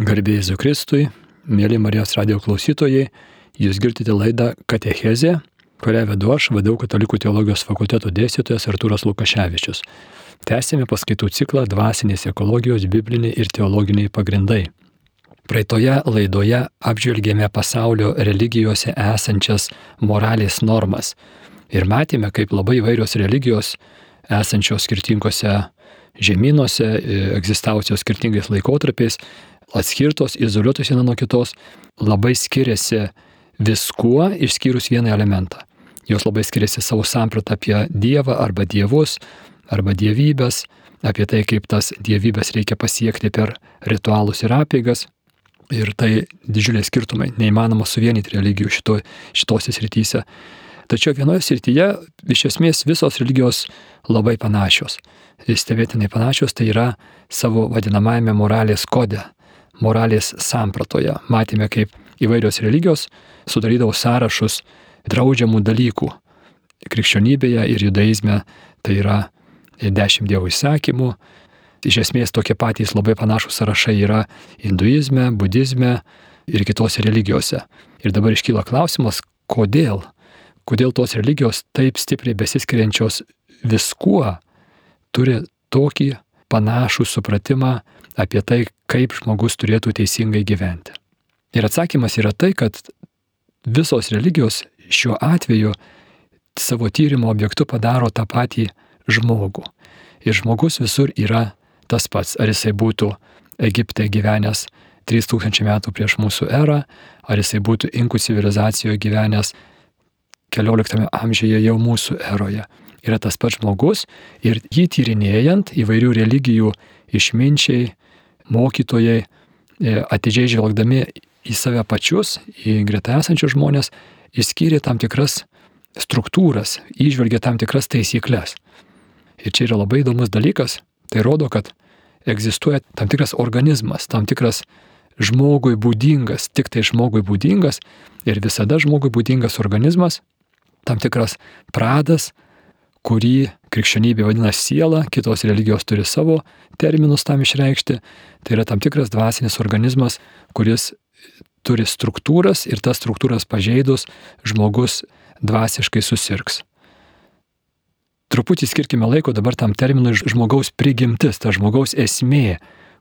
Garbėjai Zukristui, mėly Marijos radio klausytojai, jūs girdite laidą Katechezė, kurią vedu aš, vadau Katalikų teologijos fakulteto dėstytojas Artūras Lukaševičius. Tęsėme paskaitų ciklą Dvasinės ekologijos bibliniai ir teologiniai pagrindai. Praeitoje laidoje apžvelgėme pasaulio religijose esančias moralės normas ir matėme, kaip labai įvairios religijos esančios skirtingose žemynuose, egzistavusios skirtingais laikotarpiais, atskirtos, izoliuotos viena nuo kitos, labai skiriasi viskuo išskyrus vieną elementą. Jos labai skiriasi savo sampratą apie Dievą arba dievus, arba dievybės, apie tai, kaip tas dievybės reikia pasiekti per ritualus ir apėgas. Ir tai didžiuliai skirtumai, neįmanoma suvienyti religijų šito, šitose srityse. Tačiau vienoje srityje iš esmės visos religijos labai panašios. Stebėtinai panašios tai yra savo vadinamajame moralės kode, moralės sampratoje. Matėme, kaip įvairios religijos sudarydavo sąrašus draudžiamų dalykų. Krikščionybėje ir judaizme tai yra dešimt dievo įsakymų. Iš esmės tokie patys labai panašus sąrašai yra hinduizme, budizme ir kitose religijose. Ir dabar iškyla klausimas, kodėl? Kodėl tos religijos taip stipriai besiskiriančios viskuo turi tokį panašų supratimą apie tai, kaip žmogus turėtų teisingai gyventi. Ir atsakymas yra tai, kad visos religijos šiuo atveju savo tyrimo objektu padaro tą patį žmogų. Ir žmogus visur yra tas pats, ar jisai būtų Egipte gyvenęs 3000 metų prieš mūsų erą, ar jisai būtų inkų civilizacijoje gyvenęs 14 amžiuje jau mūsų eroje. Yra tas pats žmogus ir jį tyrinėjant įvairių religijų išminčiai, mokytojai, e, atidžiai žvelgdami į save pačius, į greta esančius žmonės, išskyrė tam tikras struktūras, išvelgė tam tikras taisyklės. Ir čia yra labai įdomus dalykas, tai rodo, kad egzistuoja tam tikras organizmas, tam tikras žmogui būdingas, tik tai žmogui būdingas ir visada žmogui būdingas organizmas, tam tikras pradas, kurį krikščionybė vadina siela, kitos religijos turi savo terminus tam išreikšti, tai yra tam tikras dvasinis organizmas, kuris turi struktūras ir tas struktūras pažeidus žmogus dvasiškai susirgs truputį skirkime laiko dabar tam terminui žmogaus prigimtis, ta žmogaus esmė,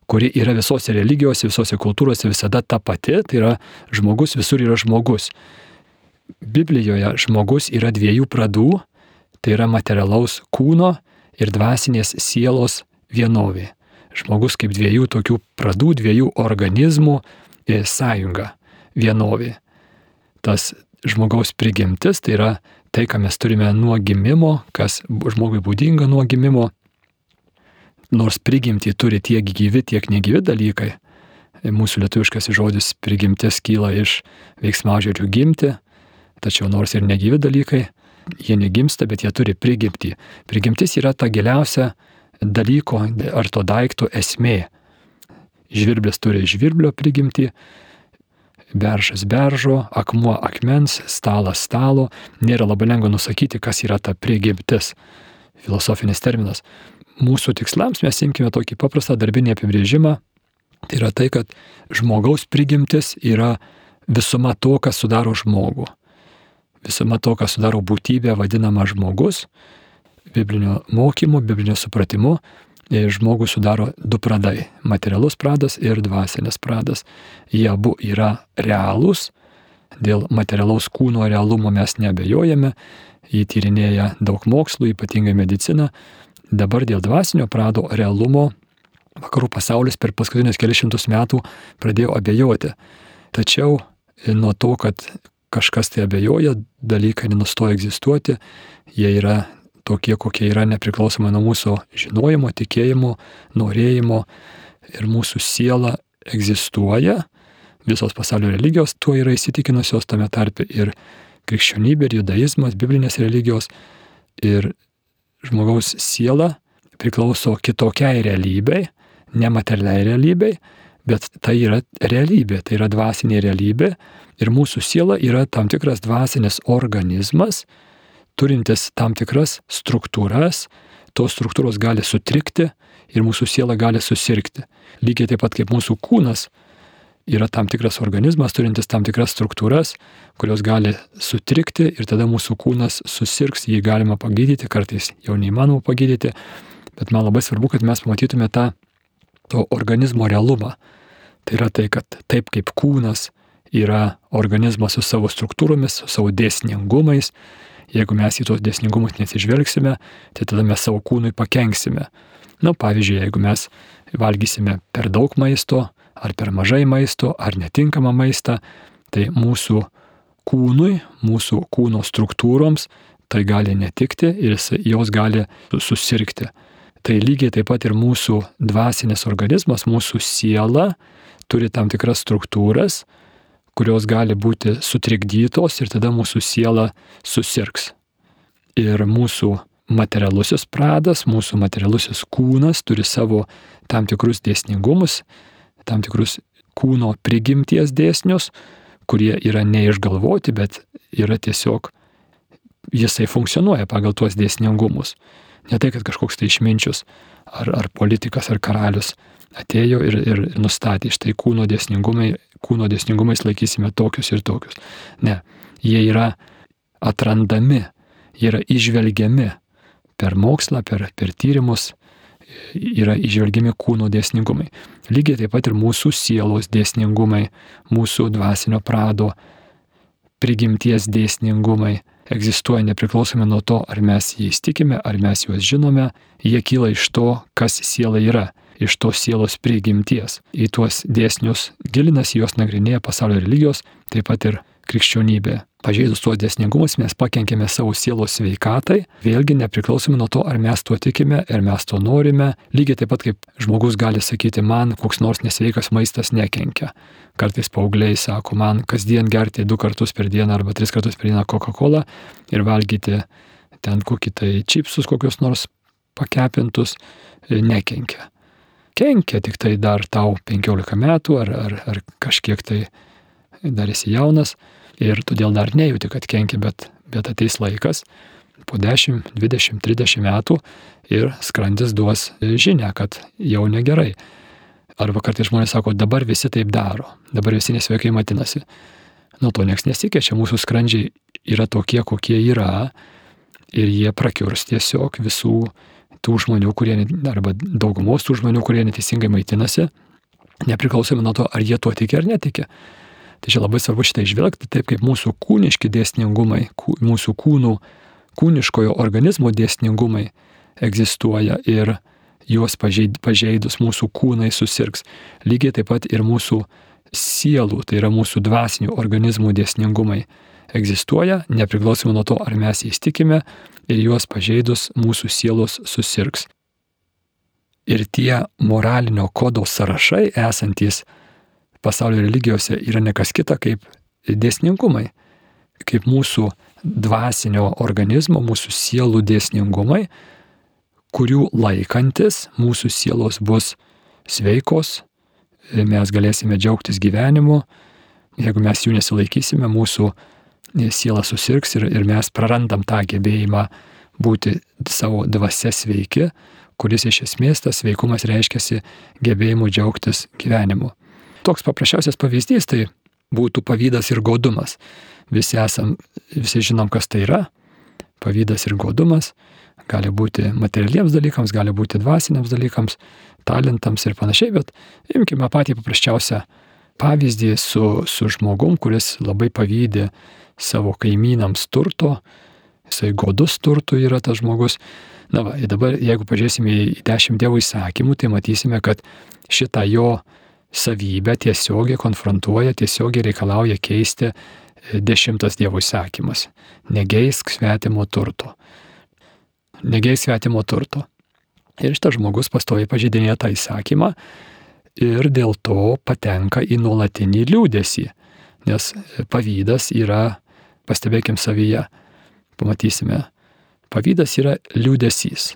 kuri yra visose religijose, visose kultūrose visada ta pati, tai yra žmogus visur yra žmogus. Biblijoje žmogus yra dviejų pradų, tai yra materialaus kūno ir dvasinės sielos vienovė. Žmogus kaip dviejų tokių pradų, dviejų organizmų e, sąjunga vienovė. Tas žmogaus prigimtis tai yra tai, ką mes turime nuo gimimo, kas žmogui būdinga nuo gimimo, nors prigimtį turi tiek gyvi, tiek negyvi dalykai. Mūsų lietuviškas žodis prigimtis kyla iš veiksmažodžių gimti, tačiau nors ir negyvi dalykai, jie negimsta, bet jie turi prigimtį. Prigimtis yra ta giliausia dalyko ar to daikto esmė. Žvirblis turi žvirblio prigimtį, beržas beržo, akmuo akmens, stalas stalo. Nėra labai lengva nusakyti, kas yra ta prigimtis. Filosofinis terminas. Mūsų tikslams mes imkime tokį paprastą darbinį apibrėžimą. Tai yra tai, kad žmogaus prigimtis yra visuma to, kas sudaro žmogų. Visuma to, kas sudaro būtybę, vadinama žmogus, biblinio mokymu, biblinio supratimu žmogų sudaro du pradai - materialus pradas ir dvasinis pradas. Jie abu yra realūs, dėl materialaus kūno realumo mes nebejojame, jį tyrinėja daug mokslų, ypatingai medicina. Dabar dėl dvasinio prado realumo vakarų pasaulis per paskutinius kelišimtus metų pradėjo abejoti. Tačiau nuo to, kad kažkas tai abejoja, dalykai nenustoja egzistuoti, jie yra tokie, kokie yra nepriklausomai nuo mūsų žinojimo, tikėjimo, norėjimo. Ir mūsų siela egzistuoja, visos pasaulio religijos tuo yra įsitikinusios tame tarpe ir krikščionybė, ir judaizmas, biblinės religijos. Ir žmogaus siela priklauso kitokiai realybei, nematerialiai realybei, bet tai yra realybė, tai yra dvasinė realybė ir mūsų siela yra tam tikras dvasinis organizmas, turintis tam tikras struktūras, tos struktūros gali sutrikti ir mūsų siela gali susirgti. Lygiai taip pat kaip mūsų kūnas yra tam tikras organizmas turintis tam tikras struktūras, kurios gali sutrikti ir tada mūsų kūnas susirgs, jį galima pagydyti, kartais jau neįmanoma pagydyti, bet man labai svarbu, kad mes pamatytume tą to organizmo realumą. Tai yra tai, kad taip kaip kūnas yra organizmas su savo struktūromis, su savo dėsningumais, jeigu mes į tos dėsningumus nesižvelgsime, tai tada mes savo kūnui pakenksime. Na, pavyzdžiui, jeigu mes valgysime per daug maisto, ar per mažai maisto, ar netinkamą maistą, tai mūsų kūnui, mūsų kūno struktūroms tai gali netikti ir jos gali susirgti. Tai lygiai taip pat ir mūsų dvasinės organizmas, mūsų siela turi tam tikras struktūras, kurios gali būti sutrikdytos ir tada mūsų siela susirgs. Ir mūsų materialusis pradas, mūsų materialusis kūnas turi savo tam tikrus dėsningumus, tam tikrus kūno prigimties dėsnius, kurie yra neišgalvoti, bet yra tiesiog, jisai funkcionuoja pagal tuos dėsningumus. Ne tai, kad kažkoks tai išminčius ar, ar politikas ar karalius atėjo ir, ir nustatė štai kūno dėsningumai, kūno dėsningumais laikysime tokius ir tokius. Ne, jie yra atrandami, jie yra išvelgiami per mokslą, per, per tyrimus, yra išvelgiami kūno dėsningumai. Lygiai taip pat ir mūsų sielos dėsningumai, mūsų dvasinio prado prigimties dėsningumai egzistuoja nepriklausomai nuo to, ar mes jais tikime, ar mes juos žinome, jie kyla iš to, kas siela yra, iš tos sielos prigimties. Į tuos dėsnius gilinasi, juos nagrinėja pasaulio religijos, taip pat ir krikščionybė. Pažeidus tuos dėsningumus mes pakenkėme savo sielos sveikatai, vėlgi nepriklausomai nuo to, ar mes tuo tikime, ar mes to norime. Lygiai taip pat kaip žmogus gali sakyti, man koks nors nesveikas maistas nekenkia. Kartais paaugliai sako, man kasdien gerti du kartus per dieną arba tris kartus per dieną Coca-Cola ir valgyti ten kokį tai čipsus kokius nors pakepintus e, nekenkia. Kenkia tik tai dar tau 15 metų ar, ar, ar kažkiek tai dar esi jaunas ir todėl dar nejauti, kad kenkia, bet, bet ateis laikas po 10, 20, 30 metų ir skrandis duos žinę, kad jau negerai. Arba kartais žmonės sako, dabar visi taip daro, dabar visi nesveikai matinasi. Nuo to niekas nesikeičia, mūsų skrandžiai yra tokie, kokie yra ir jie prakiurs tiesiog visų tų žmonių, kurie, arba daugumos tų žmonių, kurie neteisingai maitinasi, nepriklausomai nuo to, ar jie tuo tiki ar netiki. Tai čia labai svarbu šitą išvelgti, taip kaip mūsų kūniški dėsningumai, mūsų kūnų, kūniškojo organizmo dėsningumai egzistuoja ir juos pažeidus mūsų kūnai susirgs. Lygiai taip pat ir mūsų sielų, tai yra mūsų dvasinių organizmų dėsningumai egzistuoja, nepriklausomai nuo to, ar mes jais tikime ir juos pažeidus mūsų sielos susirgs. Ir tie moralinio kodo sąrašai esantys pasaulio religijose yra nekas kita kaip dėsningumai, kaip mūsų dvasinio organizmo, mūsų sielų dėsningumai, kurių laikantis mūsų sielos bus sveikos, mes galėsime džiaugtis gyvenimu, jeigu mes jų nesilaikysime, mūsų siela susirgs ir, ir mes prarandam tą gebėjimą būti savo dvasia sveiki, kuris iš esmės tas sveikumas reiškia gebėjimu džiaugtis gyvenimu. Toks paprasčiausias pavyzdys tai būtų pavydas ir godumas. Visi esam, visi žinom, kas tai yra. Pavydas ir godumas gali būti materialiems dalykams, gali būti dvasiniams dalykams, talentams ir panašiai, bet imkime patį paprasčiausią pavyzdį su, su žmogum, kuris labai pavydė savo kaimynams turto, jisai godus turtų yra tas žmogus. Na va, dabar jeigu pažiūrėsime į dešimt dievų įsakymų, tai matysime, kad šitą jo savybę tiesiogiai konfrontuoja, tiesiogiai reikalauja keisti e, dešimtas Dievo įsakymas. Negeisk svetimo turto. Negeisk svetimo turto. Ir šitas žmogus pastoviai pažydinėja tą įsakymą ir dėl to patenka į nuolatinį liūdėsį. Nes pavydas yra, pastebėkim savyje, pamatysime, pavydas yra liūdėsys.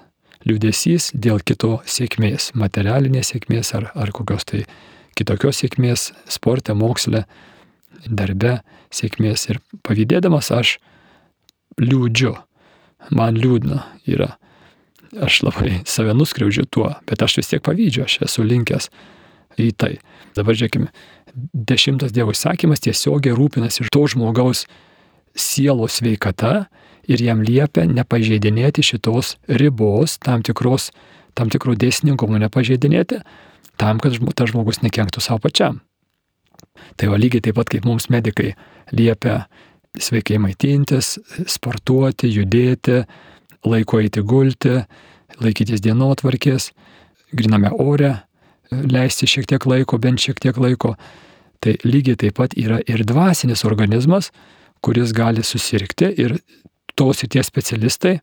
Liūdėsys dėl kito sėkmės, materialinės sėkmės ar, ar kokios tai kitokios sėkmės sporte, moksle, darbe sėkmės. Ir pavydėdamas aš liūdžiu, man liūdna yra. Aš labai save nuskriaudžiu tuo, bet aš vis tiek pavydžiu, aš esu linkęs į tai. Dabar žiūrėkime, dešimtas Dievo įsakymas tiesiogiai rūpinasi to žmogaus sielos sveikata ir jam liepia nepažeidinėti šitos ribos, tam, tikros, tam tikro dėsningumo nepažeidinėti, tam, kad tas žmogus nekenktų savo pačiam. Tai va lygiai taip pat kaip mums medikai liepia sveikai maitintis, sportuoti, judėti, laiko eiti gulti, laikytis dienotvarkės, griname ore, leisti šiek tiek laiko, bent šiek tiek laiko. Tai lygiai taip pat yra ir dvasinis organizmas, kuris gali susirgti ir tos ir tie specialistai,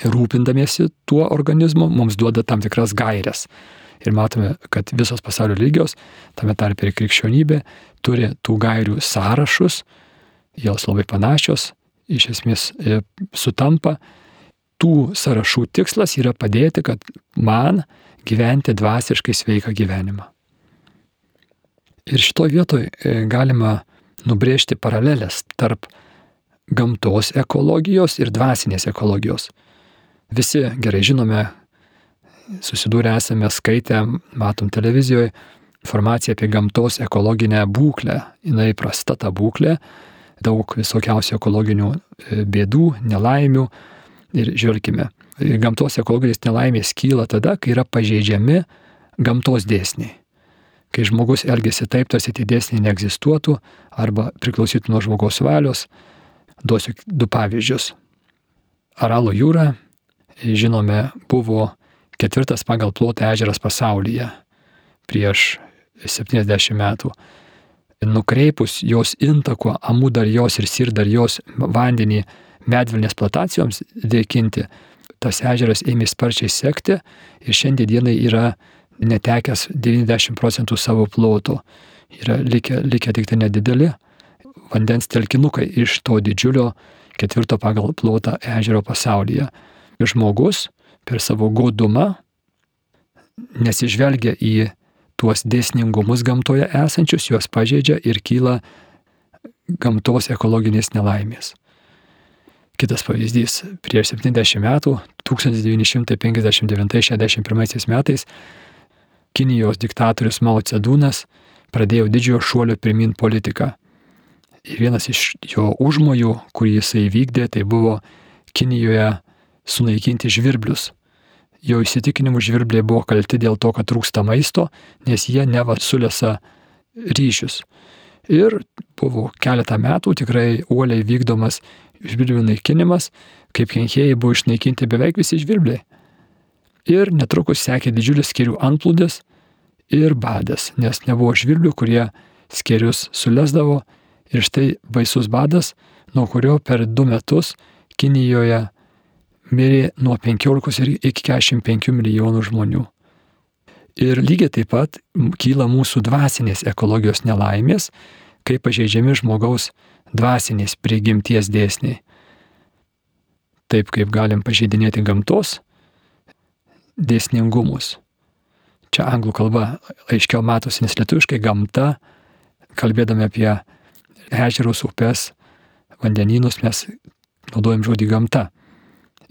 rūpindamiesi tuo organizmu, mums duoda tam tikras gairias. Ir matome, kad visos pasaulio lygios, tame tarp ir krikščionybė, turi tų gairių sąrašus, jos labai panašios, iš esmės e, sutampa. Tų sąrašų tikslas yra padėti, kad man gyventi dvasiškai sveiką gyvenimą. Ir šitoje vietoje galima nubrėžti paralelės tarp gamtos ekologijos ir dvasinės ekologijos. Visi gerai žinome, susidūrę esame skaitę, matom televizijoje informaciją apie gamtos ekologinę būklę. Jis prasta ta būklė, daug visokiausių ekologinių e, bėdų, nelaimių. Ir žiūrėkime, gamtos ekologinės nelaimės kyla tada, kai yra pažeidžiami gamtos dėsniai kai žmogus elgesi taip, tarsi tie dėsniai neegzistuotų arba priklausytų nuo žmogaus valios. Duosiu du pavyzdžius. Aralo jūra, žinome, buvo ketvirtas pagal plotą ežeras pasaulyje prieš 70 metų. Nukreipus jos intako amudarijos ir sirdarijos vandenį medvilnės plantacijoms dėkinti, tas ežeras ėmė sparčiai sekti ir šiandienai yra netekęs 90 procentų savo ploto. Yra likę, likę tik tai nedideli vandens telkinukai iš to didžiulio ketvirto pagal plotą ežero pasaulyje. Ir žmogus per savo godumą nesižvelgia į tuos dėsningumus gamtoje esančius, juos pažeidžia ir kyla gamtos ekologinės nelaimės. Kitas pavyzdys. Prieš 70 metų, 1959-61 metais, Kinijos diktatorius Mao Cedūnas pradėjo didžiojo šuolio pirmin politiką. Ir vienas iš jo užmojų, kurį jisai vykdė, tai buvo Kinijoje sunaikinti žvirblius. Jo įsitikinimu žvirbliai buvo kalti dėl to, kad trūksta maisto, nes jie neva sulėsa ryšius. Ir buvo keletą metų tikrai uoliai vykdomas žvirblių naikinimas, kaip kenkėjai buvo išnaikinti beveik visi žvirbliai. Ir netrukus sekė didžiulis skirių antplūdis ir badas, nes nebuvo žvirblių, kurie skirius sulesdavo. Ir štai baisus badas, nuo kurio per du metus Kinijoje mirė nuo 15 iki 45 milijonų žmonių. Ir lygiai taip pat kyla mūsų dvasinės ekologijos nelaimės, kai pažeidžiami žmogaus dvasinės prigimties dėsniai. Taip kaip galim pažeidinėti gamtos dėsningumus. Čia anglų kalba aiškiau matosi, nes lietuviškai gamta, kalbėdami apie ežerus, upes, vandenynus, mes naudojam žodį gamta.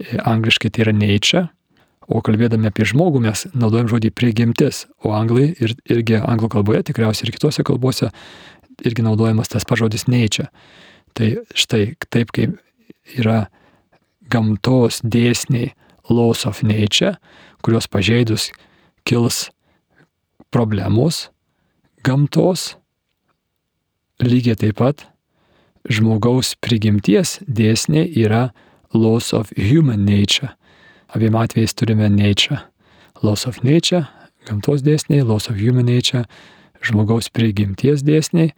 Angliškai tai yra nature, o kalbėdami apie žmogų mes naudojam žodį prigimtis, o anglai ir, irgi anglų kalboje, tikriausiai ir kitose kalbose, irgi naudojamas tas pažodis nature. Tai štai taip kaip yra gamtos dėsniai laws of nature, kurios pažeidus kils problemos gamtos, lygiai taip pat žmogaus prigimties dėsniai yra laws of human nature. Abiem atvejais turime nature. Laws of nature, gamtos dėsniai, laws of human nature, žmogaus prigimties dėsniai.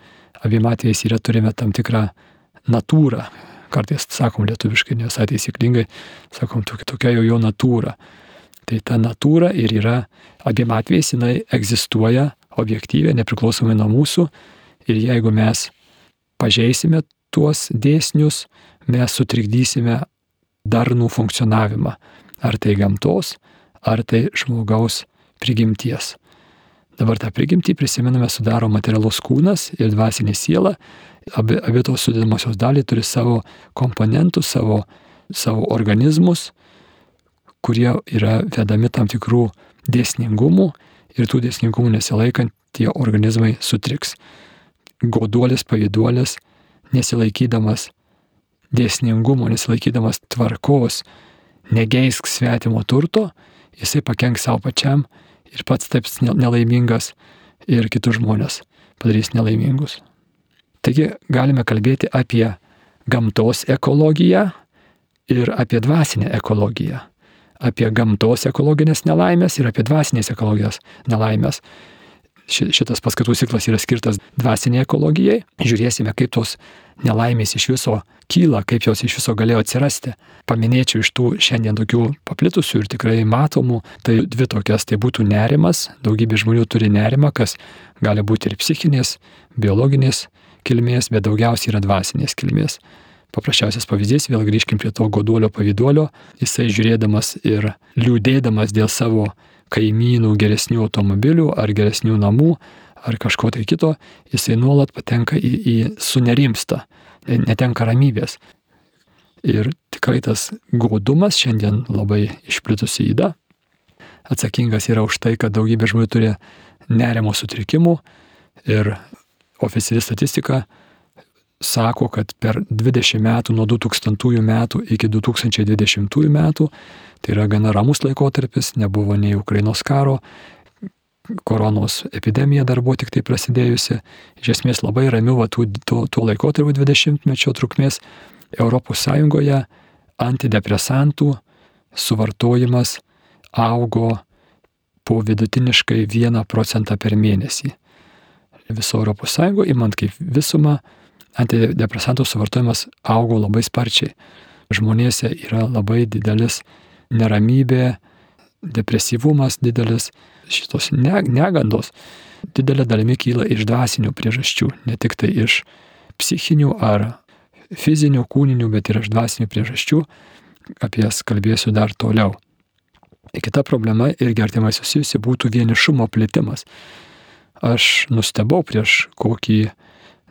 Abiem atvejais yra turime tam tikrą natūrą, kartais sakom lietuviškai, ne visai taisyklingai, sakom tokia jau jo natūra. Tai ta natūra ir yra, abiem atvejais jinai egzistuoja objektyviai, nepriklausomai nuo mūsų. Ir jeigu mes pažeisime tuos dėsnius, mes sutrikdysime darnų funkcionavimą. Ar tai gamtos, ar tai žmogaus prigimties. Dabar tą prigimtį prisimename sudaro materialus kūnas ir dvasinė siela abi, abi tos sudėdamosios dalį turi savo komponentus, savo, savo organizmus, kurie yra vedami tam tikrų dėsningumų ir tų dėsningumų nesilaikant, tie organizmai sutriks. Goduolis, pavyduolis, nesilaikydamas dėsningumo, nesilaikydamas tvarkos, negeisk svetimo turto, jisai pakenks savo pačiam ir pats taps nelaimingas ir kitus žmonės padarys nelaimingus. Taigi galime kalbėti apie gamtos ekologiją ir apie dvasinę ekologiją. Apie gamtos ekologinės nelaimės ir apie dvasinės ekologijos nelaimės šitas paskatų ciklas yra skirtas dvasiniai ekologijai. Žiūrėsime, kaip tos nelaimės iš viso kyla, kaip jos iš viso galėjo atsirasti. Paminėčiau iš tų šiandien tokių paplitusių ir tikrai matomų, tai dvi tokias, tai būtų nerimas, daugybė žmonių turi nerimą, kas gali būti ir psichinės, biologinės kilmės, bet daugiausiai yra dvasinės kilmės. Paprasčiausias pavyzdys, vėl grįžkim prie to goduolio pavyduolio, jisai žiūrėdamas ir liūdėdamas dėl savo kaimynų geresnių automobilių ar geresnių namų ar kažko tai kito, jisai nuolat patenka į, į sunerimstą, netenka ramybės. Ir tikrai tas godumas šiandien labai išplitusi įda. Atsakingas yra už tai, kad daugybė žmonių turi nerimo sutrikimų ir oficiali statistika sako, kad per 20 metų nuo 2000 metų iki 2020 metų, tai yra gana ramus laikotarpis, nebuvo nei Ukrainos karo, koronos epidemija dar buvo tik tai prasidėjusi, iš esmės labai ramiu va, tų, tuo, tuo laikotarpiu 20 mečio trukmės ES antidepresantų suvartojimas augo po vidutiniškai 1 procentą per mėnesį. Viso ES, imant kaip visumą, antidepresantų suvartojimas augo labai sparčiai. Žmonėse yra labai didelis neramybė, depresyvumas didelis, šitos negandos didelė dalimi kyla iš dvasinių priežasčių, ne tik tai iš psichinių ar fizinių, kūninių, bet ir iš dvasinių priežasčių, apie jas kalbėsiu dar toliau. Kita problema irgi artimai susijusi būtų vienišumo plėtimas. Aš nustebau prieš kokį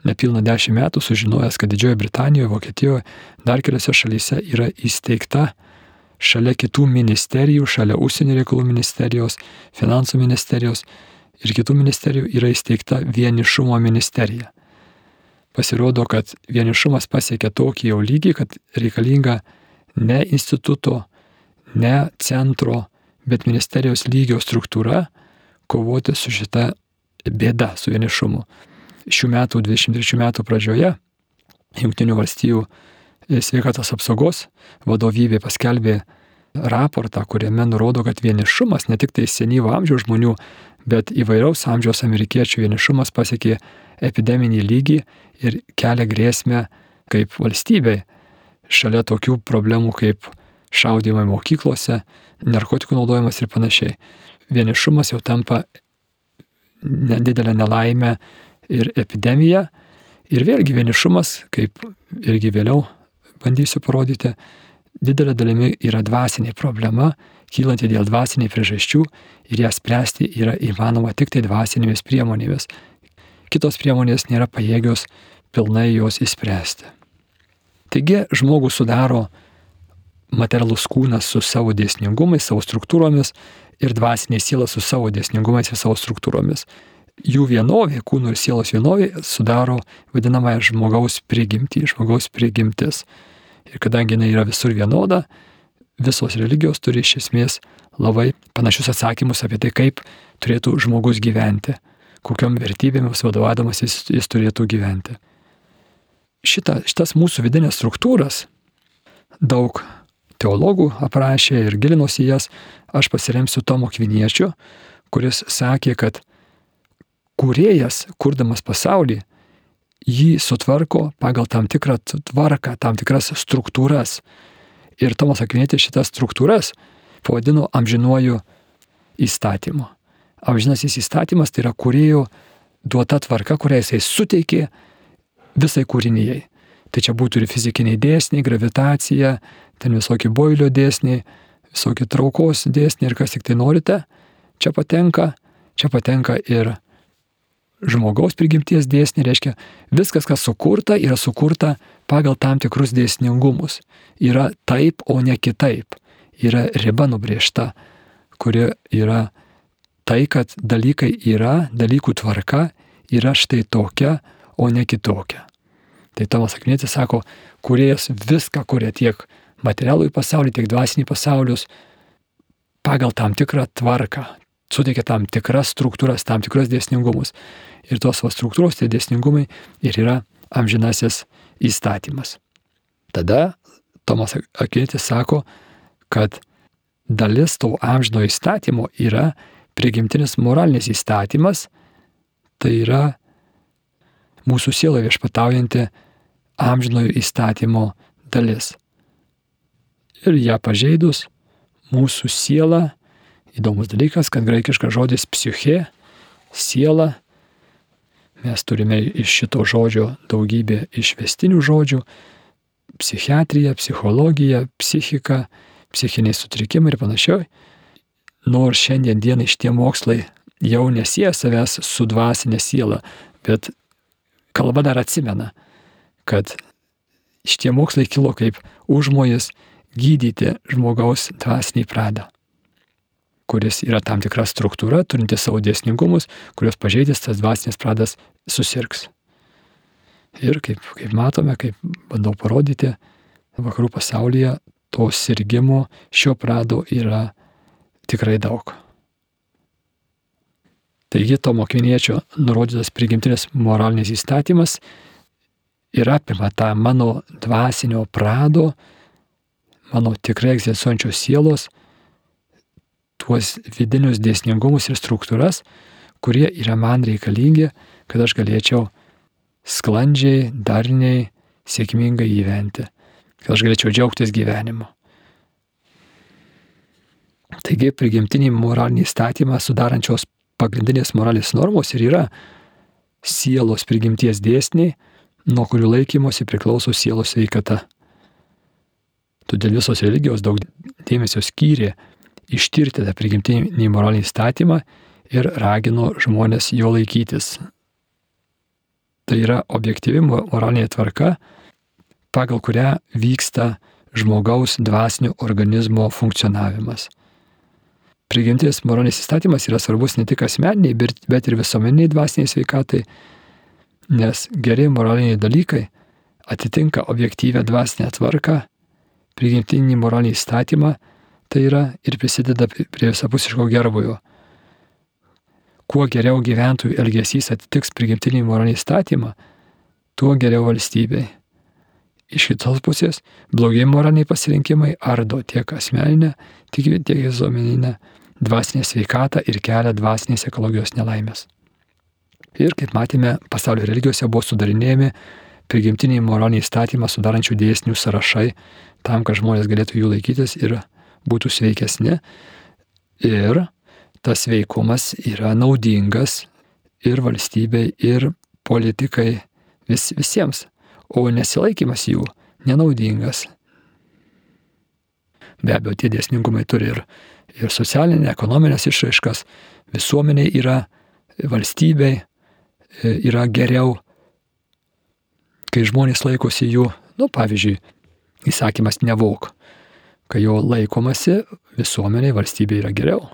nepilną dešimt metų sužinojęs, kad Didžiojoje Britanijoje, Vokietijoje, dar keliose šalyse yra įsteigta šalia kitų ministerijų, šalia užsienio reikalų ministerijos, finansų ministerijos ir kitų ministerijų yra įsteigta vienišumo ministerija. Pasirodo, kad vienišumas pasiekia tokį jau lygį, kad reikalinga ne instituto, ne centro, bet ministerijos lygio struktūra kovoti su šita bėda, su vienišumu šių metų 23 metų pradžioje Junktinių valstijų e, sveikatos apsaugos vadovybė paskelbė raportą, kuriame nurodo, kad vienišumas ne tik tai senyvo amžiaus žmonių, bet įvairiaus amžiaus amerikiečių vienišumas pasiekė epideminį lygį ir kelia grėsmę kaip valstybei šalia tokių problemų kaip šaudimai mokyklose, narkotikų naudojimas ir panašiai. Vienišumas jau tampa nedidelę nelaimę ir epidemija, ir vėlgi vienišumas, kaip irgi vėliau bandysiu parodyti, didelė dalimi yra dvasinė problema, kylanti dėl dvasiniai priežasčių ir ją spręsti yra įmanoma tik tai dvasinėmis priemonėmis. Kitos priemonės nėra pajėgios pilnai jos įspręsti. Taigi žmogų sudaro materialus kūnas su savo dėsningumais, savo struktūromis ir dvasinė siela su savo dėsningumais ir savo struktūromis jų vienovė, kūno ir sielos vienovė sudaro vadinamąją žmogaus prigimtį, žmogaus prigimtis. Ir kadangi jinai yra visur vienoda, visos religijos turi iš esmės labai panašius atsakymus apie tai, kaip turėtų žmogus gyventi, kokiam vertybėmis vadovaudamas jis, jis turėtų gyventi. Šita, šitas mūsų vidinės struktūras daug teologų aprašė ir gilinosi jas, aš pasiremsiu Tomo Kviniečiu, kuris sakė, kad kūrėjas, kurdamas pasaulį, jį sutvarko pagal tam tikrą tvarką, tam tikras struktūras. Ir Tomas Akvinėtis šitas struktūras pavadino amžinuoju įstatymu. Amžinasis įstatymas tai yra kūrėjo duota tvarka, kurią jisai suteikė visai kūrinijai. Tai čia būtų ir fizikiniai dėsniai, gravitacija, ten visokie boilio dėsniai, visokie traukos dėsniai ir kas tik tai norite, čia patenka, čia patenka ir žmogaus prigimties dėsnį, reiškia viskas, kas sukurta, yra sukurta pagal tam tikrus dėsningumus. Yra taip, o ne kitaip. Yra riba nubriežta, kuri yra tai, kad dalykai yra, dalykų tvarka yra štai tokia, o ne kitokia. Tai Tomas Akvinėtis sako, kuriejas viską kuria tiek materialų į pasaulį, tiek dvasinį pasaulius pagal tam tikrą tvarką, suteikia tam tikras struktūras, tam tikras dėsningumus. Ir tos va struktūros, tie dėsningumai ir yra amžinasis įstatymas. Tada Tomas Akvinėtis sako, kad dalis to amžino įstatymo yra prigimtinis moralinis įstatymas, tai yra mūsų siela viešpataujanti amžinojo įstatymo dalis. Ir ją pažeidus, mūsų siela, įdomus dalykas, kad graikiškas žodis psichė, siela, mes turime iš šito žodžio daugybę išvestinių žodžių - psichiatrija, psichologija, psichika, psichiniai sutrikimai ir panašiai. Nors šiandien dienai šitie mokslai jau nesieja savęs su dvasinė siela, bet kalba dar atsimena, kad šitie mokslai kilo kaip užmojas gydyti žmogaus dvasinį pradą, kuris yra tam tikra struktūra, turinti savo dėsningumus, kurios pažeidęs tas dvasinis pradas susirgs. Ir kaip, kaip matome, kaip bandau parodyti, vakarų pasaulyje to sirgimo šio prado yra tikrai daug. Taigi to mokiniečio nurodytas prigimtinis moralinis įstatymas ir apima tą mano dvasinio prado, mano tikrai egzistuojančios sielos, tuos vidinius dėsningumus ir struktūras, kurie yra man reikalingi, kad aš galėčiau sklandžiai, darniai, sėkmingai gyventi, kad aš galėčiau džiaugtis gyvenimu. Taigi prigimtinį moralinį įstatymą sudarančios pagrindinės moralės normos ir yra sielos prigimties dėsniai, nuo kurių laikymosi priklauso sielos sveikata. Todėl visos religijos daug dėmesio skyrė ištirti tą prigimtinį moralinį įstatymą ir ragino žmonės jo laikytis. Tai yra objektyvi moralinė tvarka, pagal kurią vyksta žmogaus dvasinio organizmo funkcionavimas prigimtis moralinis įstatymas yra svarbus ne tik asmeniniai, bet ir visuomeniai dvasiniai sveikatai, nes geri moraliniai dalykai atitinka objektyvę dvasinę tvarką, prigimtinį moralinį įstatymą, tai yra ir prisideda prie visapusiško gerbojo. Kuo geriau gyventojų elgesys atitiks prigimtinį moralinį įstatymą, tuo geriau valstybei. Iš kitos pusės, blogi moraliniai pasirinkimai ardo tiek asmeninę, tiek, tiek visuomeninę dvasinę sveikatą ir kelia dvasinės ekologijos nelaimės. Ir kaip matėme, pasaulio religijose buvo sudarinėjami prigimtiniai moraliniai įstatymą sudarančių dėsnių sąrašai tam, kad žmonės galėtų jų laikytis ir būtų sveikesni. Ir tas veikumas yra naudingas ir valstybei, ir politikai, vis, visiems, o nesilaikimas jų nenaudingas. Be abejo, tie dėsningumai turi ir ir socialinė, ekonominės išraiškas, visuomeniai yra, valstybei e, yra geriau, kai žmonės laikosi jų, nu pavyzdžiui, įsakymas nevok, kai jo laikomasi visuomeniai, valstybei yra geriau,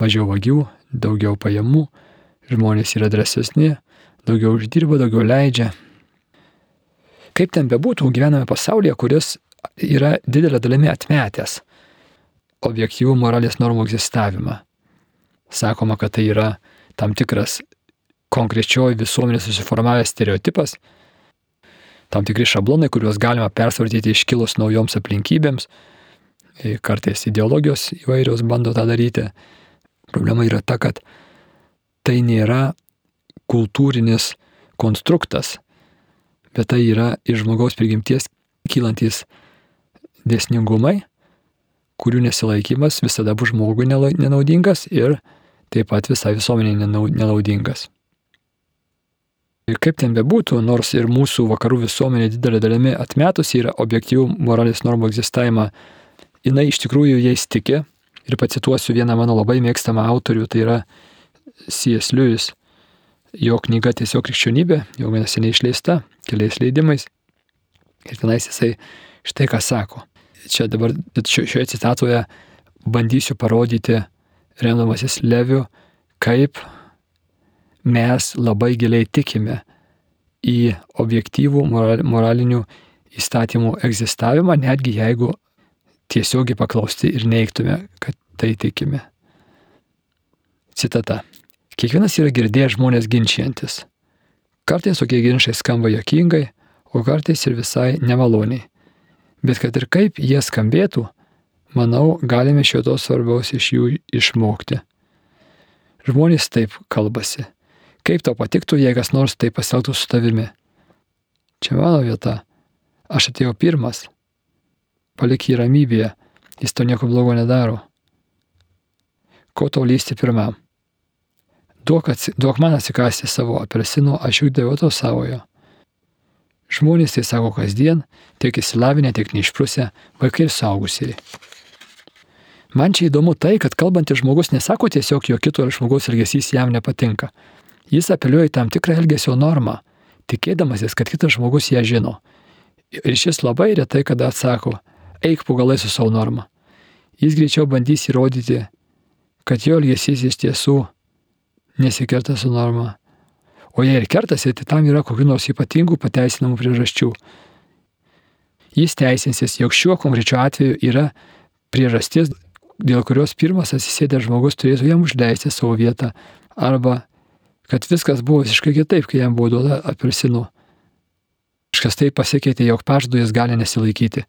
mažiau vagių, daugiau pajamų, žmonės yra drąsesni, daugiau uždirba, daugiau leidžia. Kaip ten bebūtų, gyvename pasaulyje, kuris yra didelė dalimi atmetęs objektyvų moralės normų egzistavimą. Sakoma, kad tai yra tam tikras konkrečioji visuomenė susiformavęs stereotipas, tam tikri šablonai, kuriuos galima persvartyti iškilus naujoms aplinkybėms, kartais ideologijos įvairios bando tą daryti. Problema yra ta, kad tai nėra kultūrinis konstruktas, bet tai yra iš žmogaus prigimties kylantis dėsningumai, kurių nesilaikymas visada bus žmogui nenaudingas ir taip pat visai visuomeniai nenaudingas. Ir kaip ten bebūtų, nors ir mūsų vakarų visuomenė didelė dalimi atmetusi yra objektyvų moralės normų egzistavimą, jinai iš tikrųjų jais tiki. Ir pacituosiu vieną mano labai mėgstamą autorių, tai yra C.S. Lewis. Jo knyga Tiesiog krikščionybė, jau vienas seniai išleista, keliais leidimais. Ir tenais jisai štai ką sako čia dabar šioje citatoje bandysiu parodyti, remdamasis Leviu, kaip mes labai giliai tikime į objektyvų moralinių įstatymų egzistavimą, netgi jeigu tiesiogiai paklausti ir neiktume, kad tai tikime. Citata. Kiekvienas yra girdėjęs žmonės ginčiantis. Kartais tokie ginčiai skamba jokingai, o kartais ir visai nemaloniai. Bet kad ir kaip jie skambėtų, manau, galime šio to svarbaus iš jų išmokti. Žmonės taip kalbasi. Kaip tau patiktų, jei kas nors taip pasielgtų su tavimi? Čia mano vieta. Aš atėjau pirmas. Palik jį ramybėje. Jis to nieko blogo nedaro. Ko tau lysti pirmam? Duok, atsi, duok man atsikasti savo apelsino, aš juk daviau tau savojo. Žmonės tai sako kasdien, tiek įsilavinę, tiek neišprusę, vaikai ir saugusieji. Man čia įdomu tai, kad kalbantis žmogus nesako tiesiog, jo kito žmogaus elgesys jam nepatinka. Jis apeliuoja į tam tikrą elgesio normą, tikėdamasis, kad kitas žmogus ją žino. Ir šis labai retai kada atsako, eik pagalai su savo norma. Jis greičiau bandys įrodyti, kad jo elgesys iš tiesų nesikerta su norma. O jei ir kertasi, tai tam yra kokių nors ypatingų pateisinamų priežasčių. Jis teisinsis, jog šiuo konkrečiu atveju yra priežastis, dėl kurios pirmas atsisėdęs žmogus turėtų jam užleisti savo vietą, arba kad viskas buvo visiškai kitaip, kai jam buvo duota apelsinu. Kažkas taip pasikeitė, jog pažadu jis gali nesilaikyti.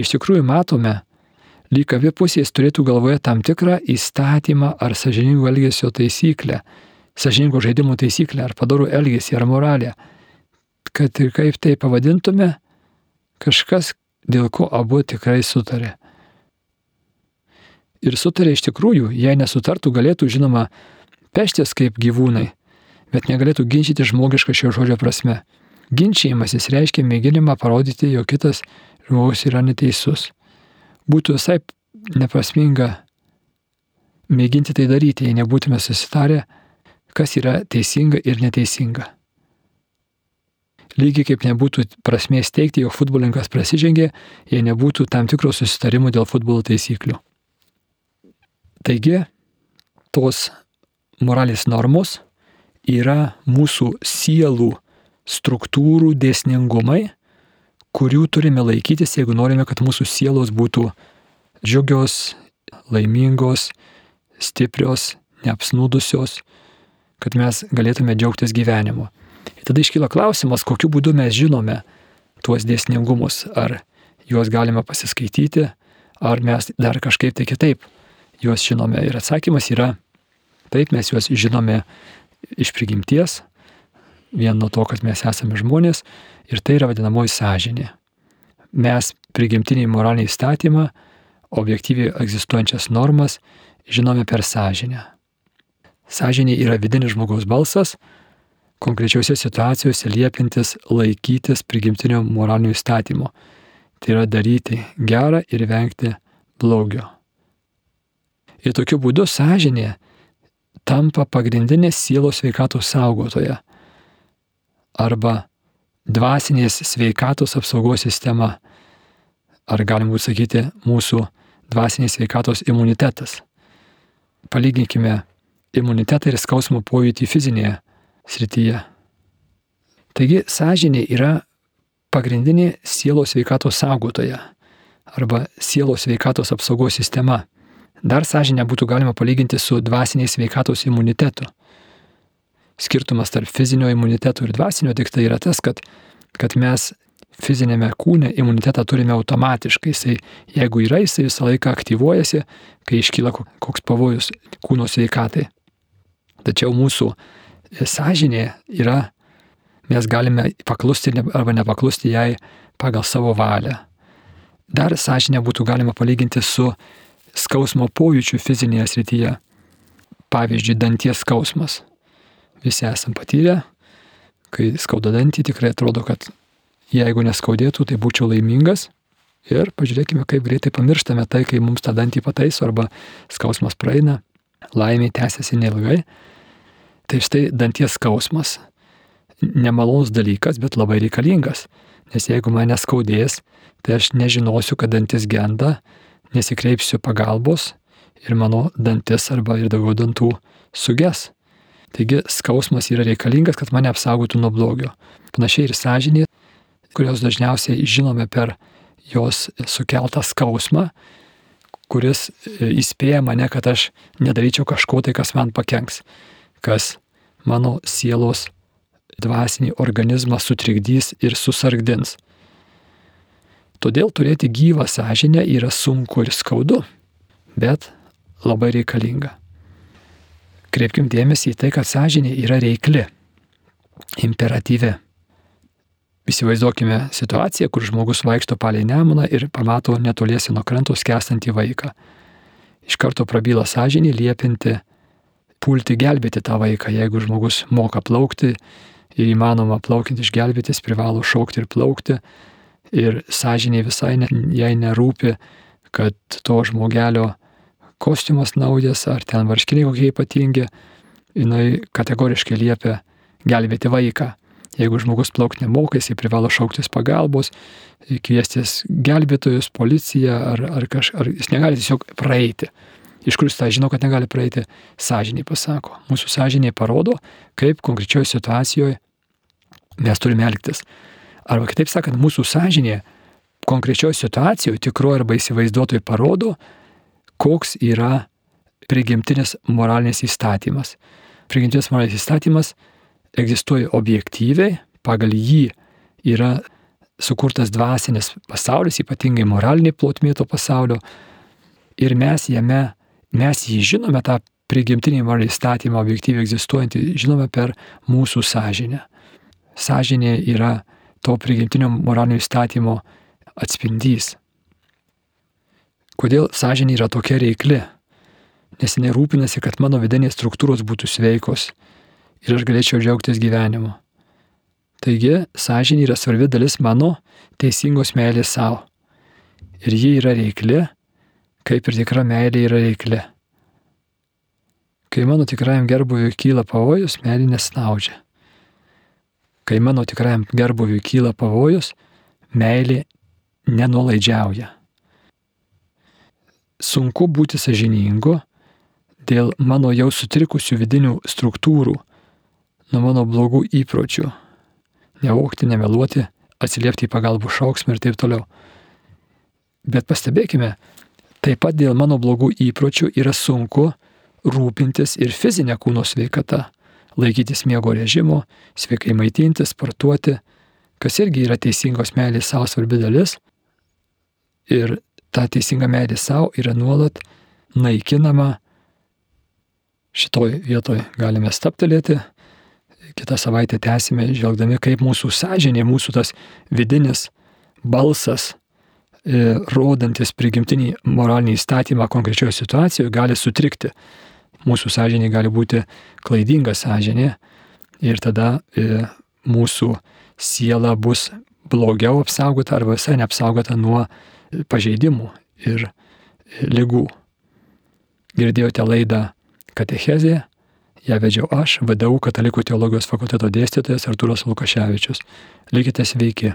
Iš tikrųjų matome, lyg abi pusės turėtų galvoje tam tikrą įstatymą ar sažiningo elgesio taisyklę, sažiningo žaidimo taisyklę, ar padarų elgesį, ar moralę. Kad ir kaip tai pavadintume, kažkas, dėl ko abu tikrai sutarė ir sutarė iš tikrųjų, jei nesutartų, galėtų, žinoma, peštis kaip gyvūnai, bet negalėtų ginčyti žmogišką šio žodžio prasme. Ginčiajimasis reiškia mėginimą parodyti, jog kitas žmogus yra neteisus. Būtų visai neprasminga mėginti tai daryti, jei nebūtume susitarę, kas yra teisinga ir neteisinga. Lygiai kaip nebūtų prasmės teikti, jog futbolininkas prasižengė, jei nebūtų tam tikro susitarimo dėl futbolo taisyklių. Taigi, tos moralės normos yra mūsų sielų struktūrų dėsningumai, kurių turime laikytis, jeigu norime, kad mūsų sielos būtų džiugios, laimingos, stiprios, neapsnūdusios, kad mes galėtume džiaugtis gyvenimu. Ir tada iškyla klausimas, kokiu būdu mes žinome tuos dėsningumus, ar juos galime pasiskaityti, ar mes dar kažkaip tai kitaip juos žinome? Ir atsakymas yra, taip mes juos žinome iš prigimties, vien nuo to, kad mes esame žmonės, ir tai yra vadinamoji sąžinė. Mes prigimtinį moralinį įstatymą, objektyviai egzistuojančias normas žinome per sąžinę. Sąžinė yra vidinis žmogaus balsas, konkrečiose situacijose liepintis laikytis prigimtinio moralinio įstatymo. Tai yra daryti gerą ir vengti blogio. Ir tokiu būdu sąžinė tampa pagrindinė sielos sveikatos saugotoja arba dvasinės sveikatos apsaugos sistema, ar galim būtų sakyti mūsų dvasinės sveikatos imunitetas. Palyginkime imunitetą ir skausmo pojūtį fizinėje srityje. Taigi sąžinė yra pagrindinė sielos sveikatos saugotoja arba sielos sveikatos apsaugos sistema. Dar sąžinę būtų galima palyginti su dvasiniais sveikatos imunitetu. Skirtumas tarp fizinio imuniteto ir dvasinio tik tai yra tas, kad, kad mes fizinėme kūne imunitetą turime automatiškai. Jisai, jeigu yra, jisai visą laiką aktyvuojasi, kai iškyla koks pavojus kūno sveikatai. Tačiau mūsų sąžinė yra, mes galime paklusti arba nepaklusti jai pagal savo valią. Dar sąžinę būtų galima palyginti su skausmo pojūčių fizinėje srityje. Pavyzdžiui, danties skausmas. Visi esam patyrę, kai skauda dantį, tikrai atrodo, kad jeigu neskaudėtų, tai būčiau laimingas. Ir pažiūrėkime, kaip greitai pamirštame tai, kai mums tą dantį pataiso arba skausmas praeina, laimė tęsiasi neilgai. Tai štai danties skausmas. Nemalonus dalykas, bet labai reikalingas. Nes jeigu mane skaudės, tai aš nežinosiu, kad dantis genda, nesikreipsiu pagalbos ir mano dantis arba ir daugiau dantų suges. Taigi skausmas yra reikalingas, kad mane apsaugotų nuo blogio. Panašiai ir sąžinė, kurios dažniausiai žinome per jos sukeltą skausmą, kuris e, įspėja mane, kad aš nedaryčiau kažko tai, kas man pakenks, kas mano sielos dvasinį organizmą sutrikdys ir susargdins. Todėl turėti gyvą sąžinę yra sunku ir skaudu, bet labai reikalinga. Kreipkim dėmesį į tai, kad sąžinė yra reikli, imperatyvi. Įsivaizduokime situaciją, kur žmogus vaikšto palei nemuną ir pamato netoliesi nuo kranto skęstantį vaiką. Iš karto prabyla sąžinį liepinti pulti gelbėti tą vaiką. Jeigu žmogus moka plaukti ir įmanoma plaukiant išgelbėtis, privalo šaukti ir plaukti. Ir sąžiniai visai ne, jai nerūpi, kad to žmogelio kostiumas naujas ar ten varškiniai kokie ypatingi, jinai kategoriškai liepia gelbėti vaiką. Jeigu žmogus plaukti nemoka, jisai privalo šauktis pagalbos, kviestis gelbėtojus, policiją ar, ar kažką, ar jis negali tiesiog praeiti. Iš kur jis tą žino, kad negali praeiti? Sąžiniai pasako. Mūsų sąžiniai parodo, kaip konkrečioje situacijoje mes turime elgtis. Arba kitaip sakant, mūsų sąžinė konkrečioje situacijoje, tikroje arba įsivaizduotojai parodo, koks yra prigimtinis moralinis įstatymas. Prigimtinis moralinis įstatymas egzistuoja objektyviai, pagal jį yra sukurtas dvasinis pasaulis, ypatingai moralinė plotmė to pasaulio, ir mes jame, mes jį žinome, tą prigimtinį moralinį įstatymą objektyviai egzistuojantį, žinome per mūsų sąžinę. Sąžinė yra to prigimtinio moralinio įstatymo atspindys. Kodėl sąžinė yra tokia reikli? Nes jinai rūpinasi, kad mano vidinės struktūros būtų sveikos ir aš galėčiau džiaugtis gyvenimu. Taigi, sąžinė yra svarbi dalis mano teisingos meilės savo. Ir ji yra reikli, kaip ir tikra meilė yra reikli. Kai mano tikrajam gerbuviui kyla pavojus, meilė nesnaudžia. Kai mano tikrajam gerbuviui kyla pavojus, meilė nenulaidžiauja sunku būti sažiningu dėl mano jau sutrikusių vidinių struktūrų, nuo mano blogų įpročių. Nevokti, nemeluoti, atsiliepti į pagalbų šauksmą ir taip toliau. Bet pastebėkime, taip pat dėl mano blogų įpročių yra sunku rūpintis ir fizinė kūno sveikata, laikytis miego režimo, sveikai maitintis, sportuoti, kas irgi yra teisingos meilės savo svarbi dalis. Ir ta teisinga meilė savo yra nuolat naikinama. Šitoj vietoj galime staptelėti. Kitą savaitę tęsime, žvelgdami, kaip mūsų sąžinė, mūsų tas vidinis balsas, e, rodantis prigimtinį moralinį įstatymą konkrečioje situacijoje, gali sutrikti. Mūsų sąžinė gali būti klaidinga sąžinė ir tada e, mūsų siela bus blogiau apsaugota arba visai neapsaugota nuo pažeidimų ir lygų. Girdėjote laidą Katechezė, ją vedžiau aš, VDU Katalikų teologijos fakulteto dėstytojas Artūras Lukaševičius. Likite sveiki.